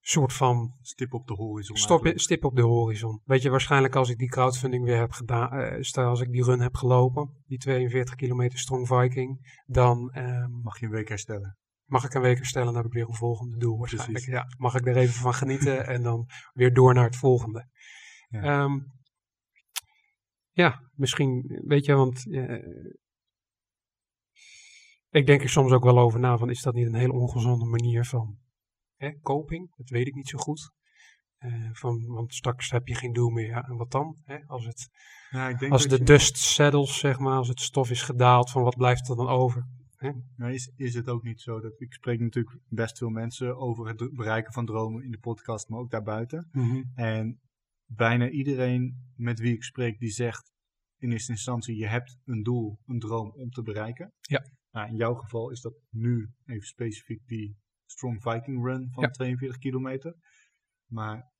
soort van... Stip op de horizon. Stop, stip op de horizon. Weet je, waarschijnlijk als ik die crowdfunding weer heb gedaan, uh, stel als ik die run heb gelopen, die 42 kilometer Strong Viking, dan... Um, mag je een week herstellen. Mag ik een week herstellen, dan heb ik weer een volgende doel waarschijnlijk. Ja, mag ik er even van genieten en dan weer door naar het volgende. Ja, um, ja misschien, weet je, want... Uh, ik denk er soms ook wel over na van, is dat niet een hele ongezonde manier van Hè, coping, dat weet ik niet zo goed. Uh, van, want straks heb je geen doel meer. Ja, en wat dan? Hè? Als, het, ja, ik denk als de dust settles, zeg maar, als het stof is gedaald, van wat blijft er dan over? Hè? Nou, is, is het ook niet zo dat ik spreek natuurlijk best veel mensen over het bereiken van dromen in de podcast, maar ook daarbuiten. Mm -hmm. En bijna iedereen met wie ik spreek, die zegt in eerste instantie, je hebt een doel, een droom om te bereiken. Ja. Nou, in jouw geval is dat nu even specifiek die Strong Viking Run van ja. 42 kilometer. Maar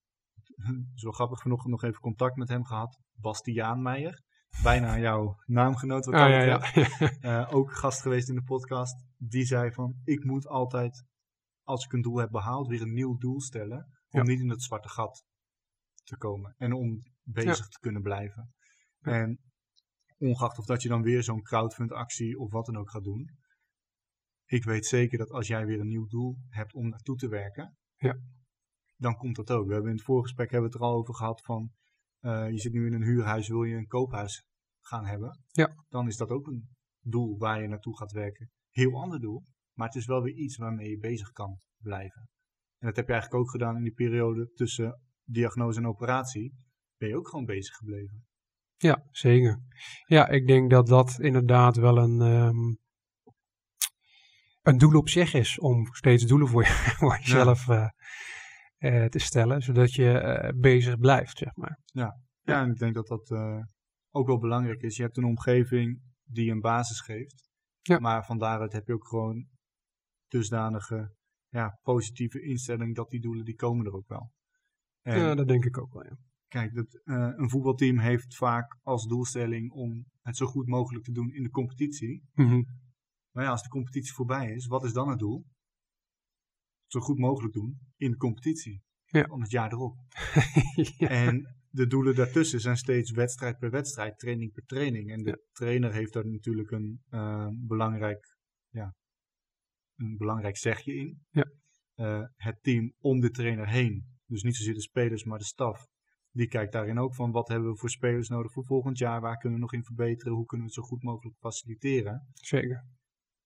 zo grappig genoeg nog even contact met hem gehad. Bastiaan Meijer. Bijna jouw naamgenoot wat ja, ja. uh, ook gast geweest in de podcast. Die zei van, ik moet altijd, als ik een doel heb behaald, weer een nieuw doel stellen. Om niet in dat zwarte gat te komen. En om bezig te kunnen blijven. Ja. En ongeacht of dat je dan weer zo'n crowdfund actie of wat dan ook gaat doen. Ik weet zeker dat als jij weer een nieuw doel hebt om naartoe te werken. Ja. Dan komt dat ook. We hebben in het voorgesprek hebben we het er al over gehad van. eh, je zit nu in een huurhuis, wil je een koophuis gaan hebben. Ja. Dan is dat ook een doel waar je naartoe gaat werken. Heel ander doel. Maar het is wel weer iets waarmee je bezig kan blijven. En dat heb je eigenlijk ook gedaan in die periode tussen diagnose en operatie. ben je ook gewoon bezig gebleven. Ja, zeker. Ja, ik denk dat dat inderdaad wel een, ehm, een doel op zich is om steeds doelen voor, je, voor jezelf eh, eh, te stellen, zodat je eh, bezig blijft, zeg maar. Ja, ja en ik denk dat dat ook wel belangrijk is. Je hebt een omgeving die een basis geeft, Ja. maar van daaruit heb je ook gewoon dusdanige ja, positieve instelling dat die doelen die komen er ook wel. Ja, dat denk ik ook wel, ja. kijk, dat, eh, een voetbalteam heeft vaak als doelstelling om het zo goed mogelijk te doen in de competitie. Mhm. Maar ja, als de competitie voorbij is, wat is dan het doel? Zo goed mogelijk doen in de competitie. Ja. Om het jaar erop. ja. En de doelen daartussen zijn steeds wedstrijd per wedstrijd, training per training. En de Ja. trainer heeft daar natuurlijk een, eh, belangrijk, ja, een belangrijk zegje in. Ja. Eh, het team om de trainer heen, dus niet zozeer de spelers, maar de staf. Die kijkt daarin ook van wat hebben we voor spelers nodig voor volgend jaar, waar kunnen we nog in verbeteren, hoe kunnen we het zo goed mogelijk faciliteren. Zeker.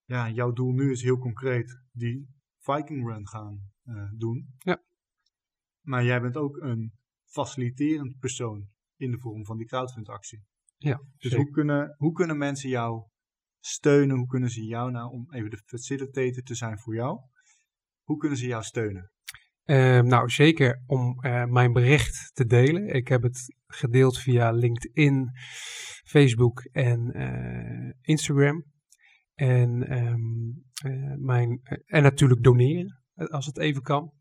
Ja, jouw doel nu is heel concreet die Viking Run gaan eh, doen. Ja. Maar jij bent ook een faciliterend persoon in de vorm van die crowdfundactie. Ja, Dus hoe kunnen, hoe kunnen mensen jou steunen? Hoe kunnen ze jou nou, om even de facilitator te zijn voor jou, hoe kunnen ze jou steunen? Ehm, nou, zeker om eh, mijn bericht te delen. Ik heb het gedeeld via LinkedIn, Facebook en eh, Instagram. En, ehm, eh, mijn, en natuurlijk doneren, als het even kan.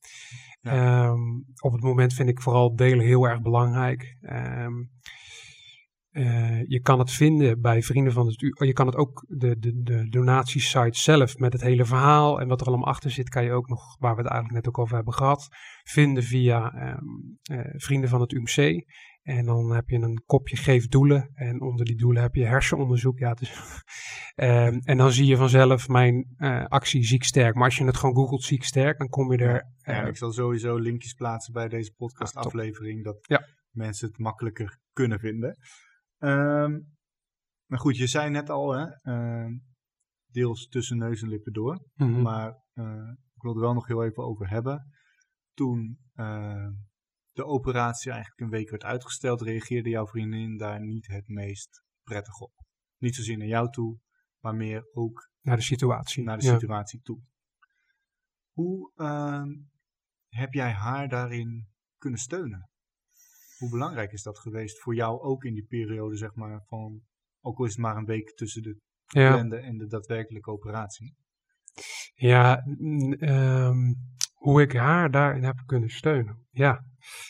Ja. Ehm, op het moment vind ik vooral delen heel erg belangrijk. Ehm, eh, je kan het vinden bij Vrienden van het U. Je kan het ook, de, de, de donatiesite zelf met het hele verhaal en wat er allemaal achter zit, kan je ook nog, waar we het eigenlijk net ook over hebben gehad, vinden via ehm, eh, Vrienden van het UMC. En dan heb je een kopje geef doelen. En onder die doelen heb je hersenonderzoek. Ja, dus, Ehm, en dan zie je vanzelf mijn eh, actie Ziek Sterk. Maar als je het gewoon googelt Ziek Sterk, dan kom je er. Ja, ik zal sowieso linkjes plaatsen bij deze podcast aflevering, dat Ja. mensen het makkelijker kunnen vinden. Ehm, maar goed, je zei net al, hè, ehm, deels tussen neus en lippen door. mhm. Maar eh, ik wilde wel nog heel even over hebben. Toen eh, de operatie eigenlijk een week werd uitgesteld, reageerde jouw vriendin daar niet het meest prettig op. Niet zozeer naar jou toe, maar meer ook Naar de situatie. naar de Ja. situatie toe. Hoe ehm, heb jij haar daarin kunnen steunen? Hoe belangrijk is dat geweest voor jou ook in die periode, zeg maar, van, ook al is het maar een week tussen de Ja. en de daadwerkelijke operatie? Ja, ehm, hoe ik haar daarin heb kunnen steunen. Ja,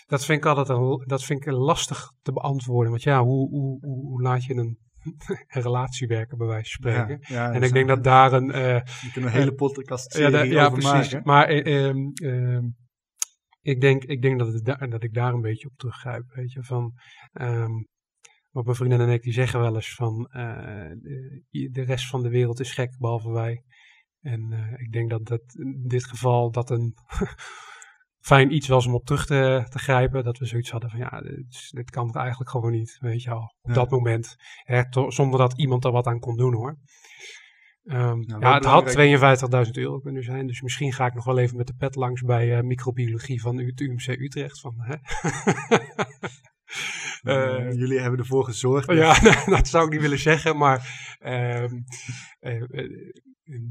dat vind ik altijd een, dat vind ik lastig te beantwoorden. Want ja, hoe, hoe, hoe, hoe laat je een, een relatie werken, bij wijze van spreken? Ja, ja, en ik denk dat daar een. eh, We kunnen een hele podcast ja, ja, precies. maken. Maar eh, ehm, ehm, ik denk, ik denk dat, dat ik daar een beetje op teruggrijp. Weet je, van. ehm, want mijn vrienden en ik die zeggen wel eens van. eh, de, de rest van de wereld is gek, behalve wij. En eh, ik denk dat dat in dit geval dat een fijn iets was om op terug te, te grijpen. Dat we zoiets hadden van ja, dit, kan toch eigenlijk gewoon niet, weet je al. Op Ja. dat moment. Hè, to- zonder dat iemand er wat aan kon doen hoor. Ehm, ja, het had belangrijk- 52.000 euro kunnen zijn. Dus misschien ga ik nog wel even met de pet langs bij eh, microbiologie van het UMC Utrecht. Van, hè? Eh, Eh, jullie hebben ervoor gezorgd. dat- ja, dat zou ik niet willen zeggen, maar ehm, eh, eh, ehm,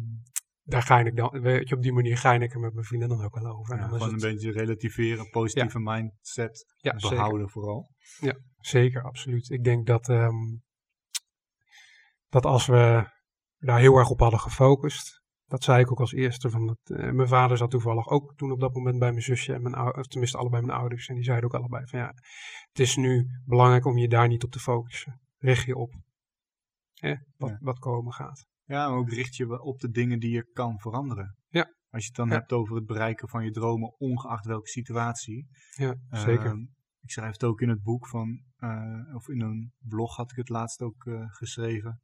daar ga ik dan, weet je, op die manier ga ik er met mijn vrienden dan ook wel over. Ja, gewoon het- een beetje relativeren, positieve mindset ja, zeker, behouden vooral. zeker, absoluut. Ik denk dat, dat als we daar heel erg op hadden gefocust, dat zei ik ook als eerste, van dat, eh, mijn vader zat toevallig ook toen op dat moment bij mijn zusje en mijn ouders, tenminste allebei mijn ouders, en die zeiden ook allebei van ja, het is nu belangrijk om je daar niet op te focussen. Richt je op hè, wat, Ja. wat komen gaat. Ja, maar ook richt je op de dingen die je kan veranderen. Ja. Als je het dan Ja. hebt over het bereiken van je dromen, ongeacht welke situatie. Ja, zeker. Ehm, ik schrijf het ook in het boek van, eh, of in een blog had ik het laatst ook eh, geschreven.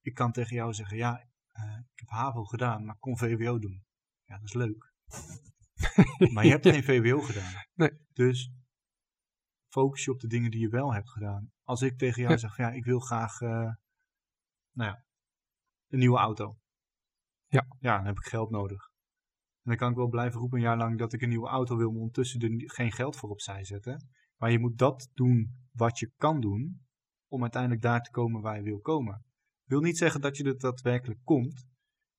Ik kan tegen jou zeggen, ja, eh, ik heb HAVO gedaan, maar ik kon VWO doen. Ja, dat is leuk. maar je hebt geen VWO gedaan. Nee. Dus focus je op de dingen die je wel hebt gedaan. Als ik tegen jou Ja. zeg, ja, ik wil graag, eh, nou ja, een nieuwe auto. Ja. Ja, dan heb ik geld nodig. dan kan ik wel blijven roepen een jaar lang dat ik een nieuwe auto wil, maar ondertussen er geen geld voor opzij zetten. Maar je moet dat doen wat je kan doen om uiteindelijk daar te komen waar je wil komen. Wil niet zeggen dat je er daadwerkelijk komt,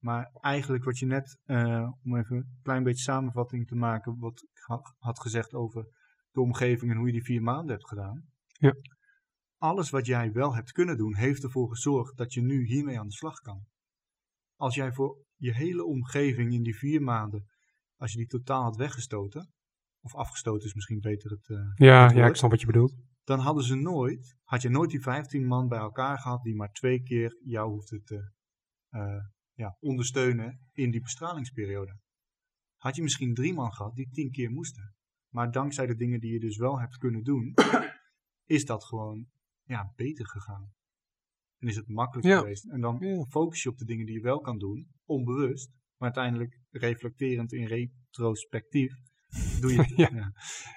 maar eigenlijk wat je net, eh, om even een klein beetje samenvatting te maken, wat ik ha- had gezegd over de omgeving en hoe je die vier maanden hebt gedaan. Ja. Alles wat jij wel hebt kunnen doen, heeft ervoor gezorgd dat je nu hiermee aan de slag kan. Als jij voor je hele omgeving in die vier maanden, als je die totaal had weggestoten, of afgestoten is misschien beter het, eh, Ja, het ja, ik snap wat je bedoelt. Dan hadden ze nooit, had je nooit die 15 man bij elkaar gehad die maar twee keer jou hoefden te eh, ja, ondersteunen in die bestralingsperiode. Had je misschien drie man gehad die tien keer moesten. Maar dankzij de dingen die je dus wel hebt kunnen doen, is dat gewoon ja, beter gegaan. En is het makkelijker Ja. geweest. En dan Ja. focus je op de dingen die je wel kan doen, onbewust. Maar uiteindelijk reflecterend in retrospectief. Doe je, Ja. ja.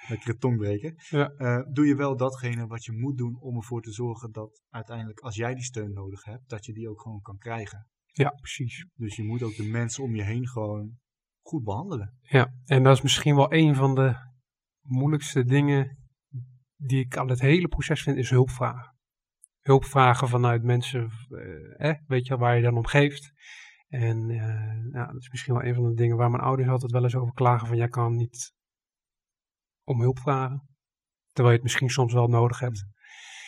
lekkere tongbreken. Ja. Eh, doe je wel datgene wat je moet doen om ervoor te zorgen dat uiteindelijk als jij die steun nodig hebt, dat je die ook gewoon kan krijgen. Ja, precies. Dus je moet ook de mensen om je heen gewoon goed behandelen. Ja, en dat is misschien wel een van de moeilijkste dingen die ik aan het hele proces vind, is hulpvragen. Hulpvragen vanuit mensen, eh, weet je, waar je dan om geeft. En eh, ja, dat is misschien wel een van de dingen waar mijn ouders altijd wel eens over klagen van, jij kan niet om hulp vragen. Terwijl je het misschien soms wel nodig hebt.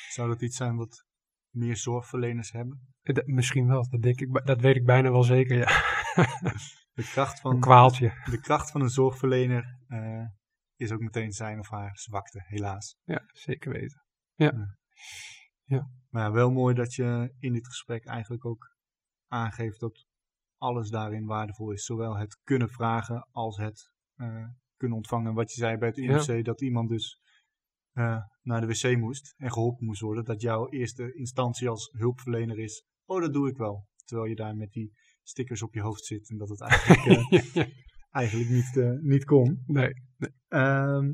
Zou dat iets zijn wat meer zorgverleners hebben? Eh, dat- misschien wel, dat, denk ik, dat weet ik bijna wel zeker, ja. De kracht Een van, kwaaltje. de kracht van een zorgverlener eh, is ook meteen zijn of haar zwakte, helaas. Ja, zeker weten. Maar ja, wel mooi dat je in dit gesprek eigenlijk ook aangeeft dat alles daarin waardevol is. Zowel het kunnen vragen als het eh, kunnen ontvangen. Wat je zei bij het IMC, dat iemand dus eh, naar de wc moest en geholpen moest worden. Dat jouw eerste instantie als hulpverlener is, oh dat doe ik wel. Terwijl je daar met die stickers op je hoofd zit en dat het eigenlijk, eh, eigenlijk niet, niet kon. nee, Ehm,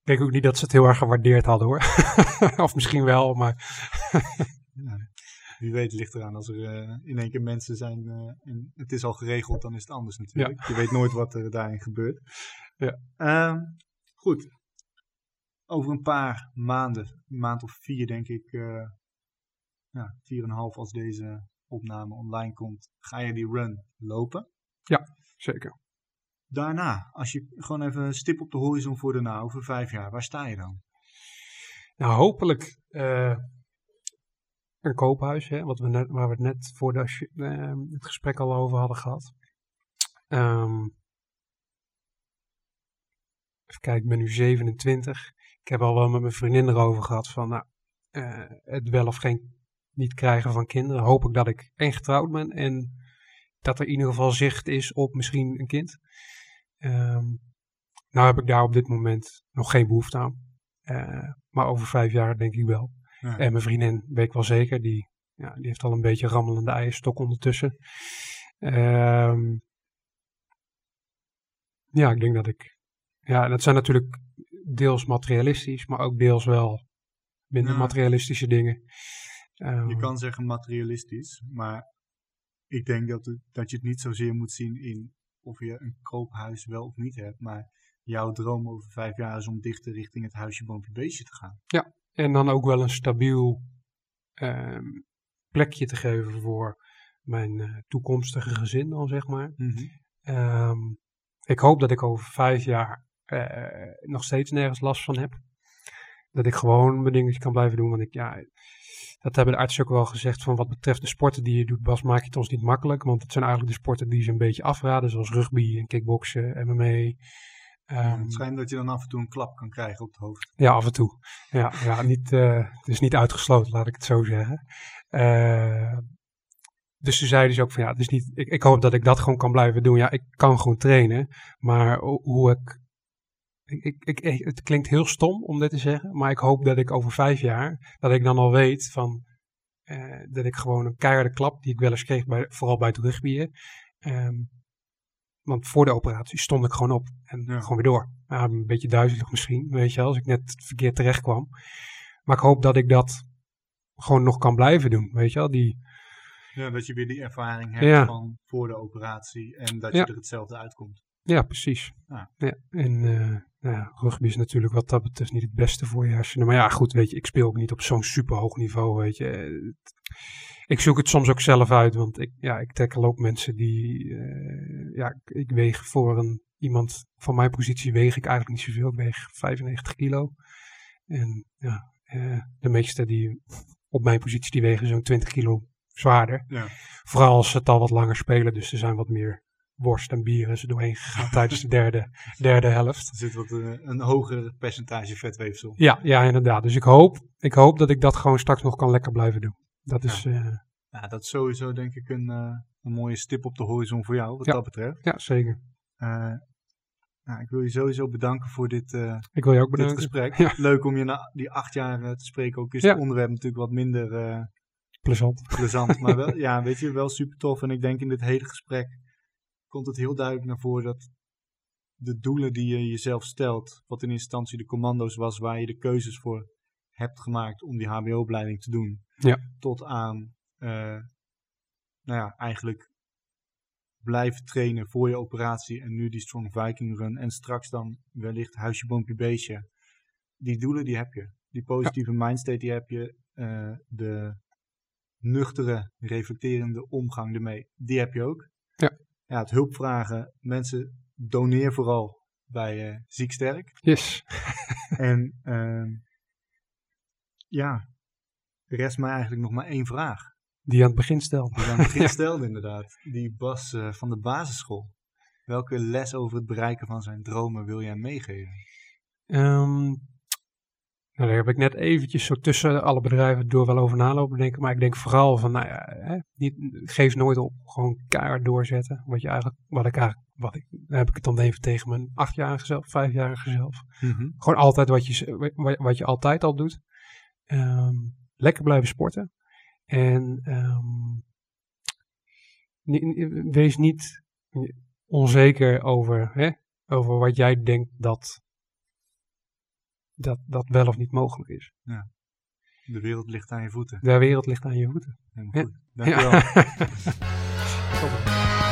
ik denk ook niet dat ze het heel erg gewaardeerd hadden hoor. of misschien wel, maar Ja, wie weet ligt eraan als er eh, in één keer mensen zijn eh, en het is al geregeld, dan is het anders natuurlijk. Je weet nooit wat er daarin gebeurt. Ja. Ehm, goed. Over een paar maanden, een maand of vier denk ik, eh ja, vier en een half als deze opname online komt, ga je die run lopen. zeker. Daarna, als je gewoon even een stip op de horizon voor daarna, over vijf jaar, waar sta je dan? Nou, hopelijk een koophuis, hè, wat we net, waar we het net voor de, eh, het gesprek al over hadden gehad. Ehm, even kijken, ik ben nu 27. Ik heb al wel met mijn vriendin erover gehad van nou, eh, het wel of geen niet krijgen van kinderen. Hoop ik dat ik en getrouwd ben en dat er in ieder geval zicht is op misschien een kind. Ehm, nou heb ik daar op dit moment nog geen behoefte aan. Eh, maar over vijf jaar denk ik wel. Ja. En mijn vriendin weet ik wel zeker. Die, ja, die heeft al een beetje rammelende eierstok ondertussen. Ehm, ja, ik denk dat ik... Ja, dat zijn natuurlijk deels materialistisch, maar ook deels wel minder Ja. materialistische dingen. Ehm, Je kan zeggen materialistisch, maar ik denk dat, het, dat je het niet zozeer moet zien in of je een koophuis wel of niet hebt, maar jouw droom over vijf jaar is om dichter richting het huisje, boompje, beestje te gaan. En dan ook wel een stabiel ehm, plekje te geven voor mijn eh, toekomstige gezin dan, zeg maar. Ehm, ik hoop dat ik over vijf jaar eh, nog steeds nergens last van heb. Dat ik gewoon mijn dingetje kan blijven doen. Want ik, ja, dat hebben de artsen ook wel gezegd. Van wat betreft de sporten die je doet, Bas, maak je het ons niet makkelijk. Want het zijn eigenlijk de sporten die ze een beetje afraden. Zoals rugby en kickboksen, MMA. Ehm, het schijnt dat je dan af en toe een klap kan krijgen op het hoofd. ja, af en toe. Ja, ja niet, eh, het is niet uitgesloten, laat ik het zo zeggen. Eh, dus ze zeiden dus ook van ja, is niet, ik, ik hoop dat ik dat gewoon kan blijven doen. Ja, ik kan gewoon trainen, maar ho- hoe ik, ik, ik, het klinkt heel stom om dit te zeggen, maar ik hoop dat ik over vijf jaar, dat ik dan al weet van, eh, dat ik gewoon een keiharde klap, die ik wel eens kreeg, bij, vooral bij het rugbyen. Ehm, want voor de operatie stond ik gewoon op en Ja. gewoon weer door. Ja, een beetje duizelig misschien, weet je als ik net verkeerd terecht kwam. Maar ik hoop dat ik dat gewoon nog kan blijven doen, weet je wel. Die, Ja, dat je weer die ervaring hebt Ja. van voor de operatie en dat je er hetzelfde uitkomt. Ja, precies. Ja. Ja. en nou ja, rugby is natuurlijk wat dat betreft niet het beste voor je. Maar ja, goed, weet je, ik speel ook niet op zo'n super hoog niveau, weet je. Het- Ik zoek het soms ook zelf uit, want ik, ja, ik tackle ook mensen die, eh, ja, ik, weeg voor een, iemand van mijn positie weeg ik eigenlijk niet zoveel. Ik weeg 95 kilo. En ja, eh, de meeste die op mijn positie, die wegen zo'n 20 kilo zwaarder. Ja. Vooral als ze het al wat langer spelen, dus er zijn wat meer worst en bieren ze doorheen gegaan tijdens de derde, derde helft. Er zit wat eh, een hoger percentage vetweefsel. Ja, ja, inderdaad. Dus ik hoop, ik hoop dat ik dat gewoon straks nog kan lekker blijven doen. Dat is, ja, Ja, dat is sowieso denk ik een, eh, een mooie stip op de horizon voor jou, wat Ja. dat betreft. ja zeker. Eh, nou, ik wil je sowieso bedanken voor dit, eh, Ik wil je ook dit bedanken. gesprek. Ja. Leuk om je na die acht jaar eh, te spreken. Ook is Ja. het onderwerp natuurlijk wat minder eh, Plezant. plezant. maar wel, ja, weet je, wel super tof. En ik denk in dit hele gesprek komt het heel duidelijk naar voren dat de doelen die je jezelf stelt, wat in instantie de commando's was, waar je de keuzes voor hebt gemaakt om die HBO-opleiding te doen, Ja. tot aan, eh, nou ja, eigenlijk blijven trainen voor je operatie en nu die Strong Viking Run en straks dan wellicht huisje, boompje, beestje. Die doelen die heb je. Die positieve mindstate die heb je. eh, de nuchtere, reflecterende omgang ermee, die heb je ook. Ja. Ja, het hulp vragen. Mensen, doneer vooral bij eh Ziek Sterk. Yes. en ehm, ja, rest mij eigenlijk nog maar één vraag. Die aan het begin stelde. Die aan het begin stelde inderdaad. Die Bas eh, van de basisschool. Welke les over het bereiken van zijn dromen wil jij meegeven? Ehm, nou, daar heb ik net eventjes zo tussen alle bedrijven door wel over nalopen denken. Maar ik denk vooral van, nou ja, hè, niet, geef nooit op. Gewoon keihard doorzetten. Wat je eigenlijk, wat ik eigenlijk, wat ik, heb ik het dan even tegen mijn achtjarige zelf, vijfjarige zelf. Gewoon altijd wat je, wat, wat je altijd al doet. Ehm, lekker blijven sporten. En ehm, wees niet onzeker over, hè, over wat jij denkt dat, dat, dat wel of niet mogelijk is. De wereld ligt aan je voeten. De wereld ligt aan je voeten. Helemaal Ja. goed. Dankjewel.